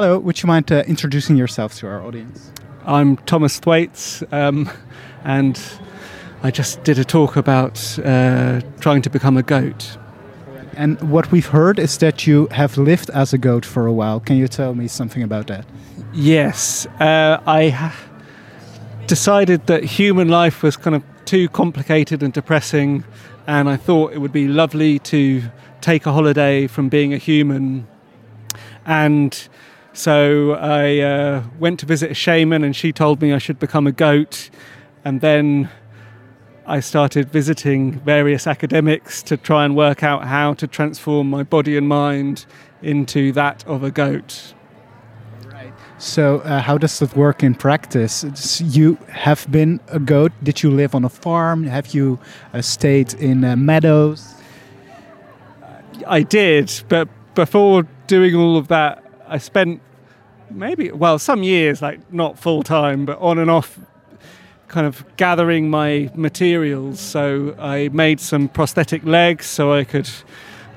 Hello, would you mind uh, introducing yourself to our audience? I'm Thomas Thwaites, um, and I just did a talk about uh, trying to become a goat. And what we've heard is that you have lived as a goat for a while. Can you tell me something about that? Yes, uh, I decided that human life was kind of too complicated and depressing, and I thought it would be lovely to take a holiday from being a human. And so I uh, went to visit a shaman, and she told me I should become a goat. And then I started visiting various academics to try and work out how to transform my body and mind into that of a goat. Right. So, uh, how does that work in practice? It's, you have been a goat. Did you live on a farm? Have you uh, stayed in uh, meadows? I did, but before doing all of that, I spent maybe well some years like not full time but on and off kind of gathering my materials. So i made some prosthetic legs so i could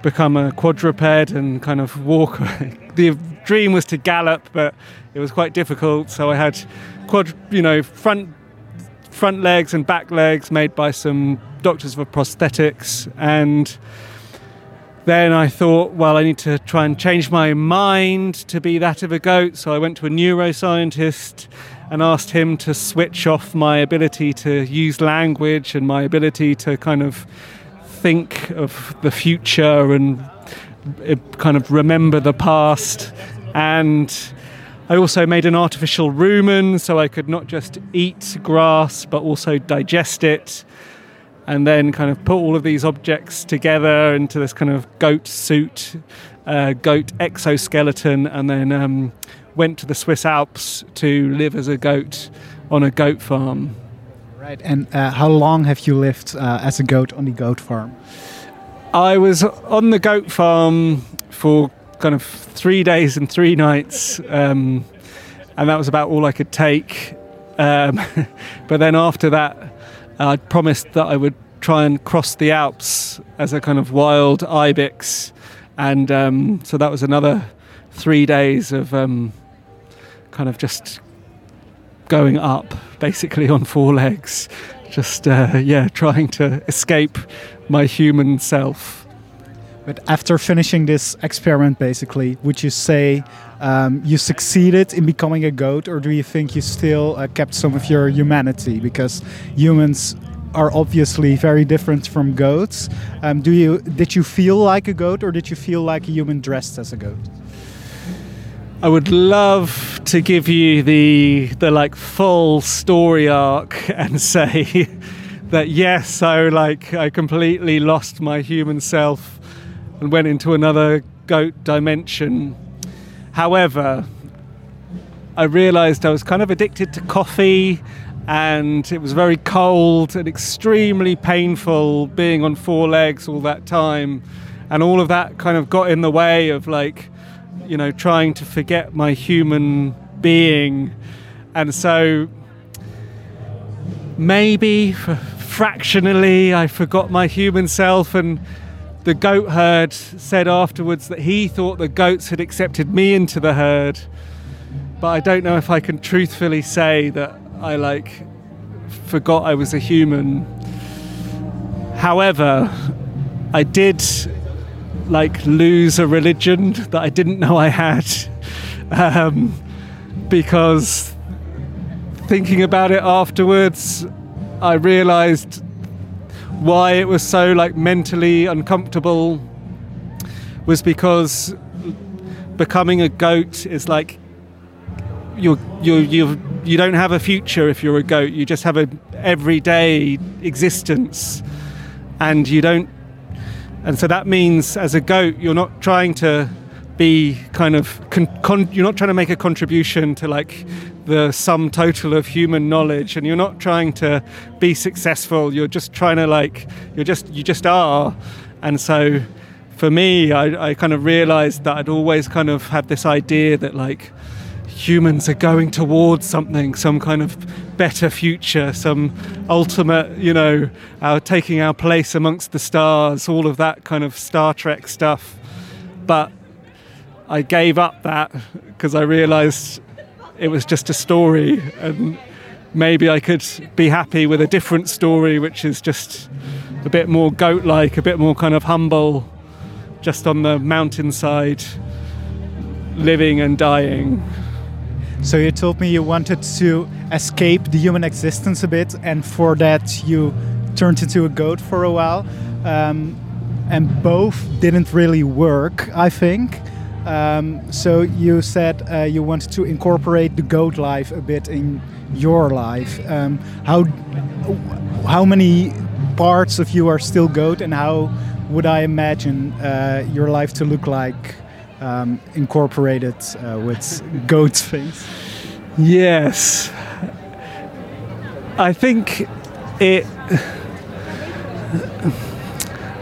become a quadruped and kind of walk. The dream was to gallop but it was quite difficult. So i had quad you know front front legs and back legs made by some doctors for prosthetics. And then I thought, well, I need to try and change my mind to be that of a goat. So I went to a neuroscientist and asked him to switch off my ability to use language and my ability to kind of think of the future and uh, kind of remember the past. And I also made an artificial rumen so I could not just eat grass but also digest it and then kind of put all of these objects together into this kind of goat suit, uh, goat exoskeleton, and then um, went to the Swiss Alps to live as a goat on a goat farm. Right, and uh, how long have you lived uh, as a goat on the goat farm? I was on the goat farm for kind of three days and three nights, um, and that was about all I could take. Um, but then after that, I promised that I would try and cross the Alps as a kind of wild ibex, and um, so that was another three days of um, kind of just going up, basically on four legs, just uh, yeah, trying to escape my human self. But after finishing this experiment, basically, would you say um, you succeeded in becoming a goat, or do you think you still uh, kept some of your humanity? Because humans are obviously very different from goats. Um, do you did you feel like a goat, or did you feel like a human dressed as a goat? I would love to give you the the like full story arc and say that yes, I like I completely lost my human self and went into another goat dimension. However, I realized I was kind of addicted to coffee and it was very cold and extremely painful being on four legs all that time. And all of that kind of got in the way of like, you know, trying to forget my human being. And so maybe fractionally I forgot my human self and the goat herd said afterwards that he thought the goats had accepted me into the herd. But I don't know if I can truthfully say that I like forgot I was a human. However, I did like lose a religion that I didn't know I had um, because thinking about it afterwards, I realized why it was so like mentally uncomfortable was because becoming a goat is like you're you you you don't have a future if you're a goat. You just have a everyday existence and you don't and so that means as a goat you're not trying to be kind of con, con, you're not trying to make a contribution to like the sum total of human knowledge and you're not trying to be successful you're just trying to like you're just you just are and so for me I, I kind of realized that I'd always kind of had this idea that like humans are going towards something, some kind of better future, some ultimate, you know, our taking our place amongst the stars, all of that kind of Star Trek stuff. But I gave up that because I realized it was just a story and maybe I could be happy with a different story, which is just a bit more goat like, a bit more kind of humble, just on the mountainside, living and dying. So you told me you wanted to escape the human existence a bit, and for that you turned into a goat for a while. Um, and both didn't really work, I think. Um, so you said uh, you wanted to incorporate the goat life a bit in your life. Um, how how many parts of you are still goat, and how would I imagine uh, your life to look like um, incorporated uh, with goat things? Yes, I think it.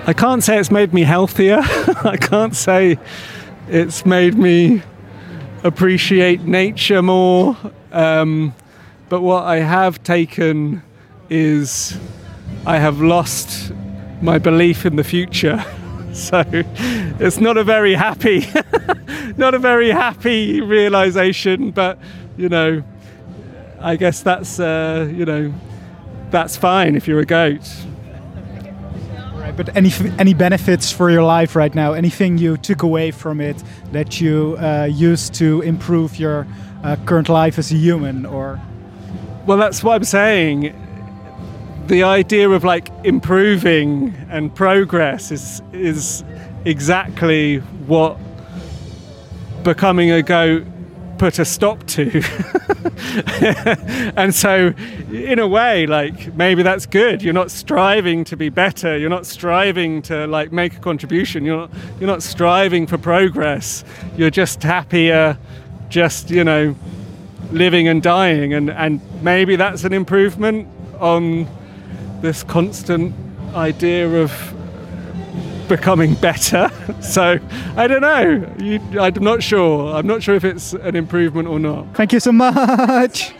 I can't say it's made me healthier. I can't say it's made me appreciate nature more. Um, but what I have taken is I have lost my belief in the future. So it's not a very happy, not a very happy realization. But you know, I guess that's uh, you know, that's fine if you're a goat. But any any benefits for your life right now? Anything you took away from it that you uh, used to improve your uh, current life as a human, or? Well, that's what I'm saying. The idea of like improving and progress is is exactly what becoming a goat put a stop to. and so, in a way, like maybe that's good. You're not striving to be better. You're not striving to like make a contribution. You're not, you're not striving for progress. You're just happier, just you know, living and dying, and, and maybe that's an improvement on this constant idea of becoming better. So I don't know. You, I'm not sure. I'm not sure if it's an improvement or not. Thank you so much.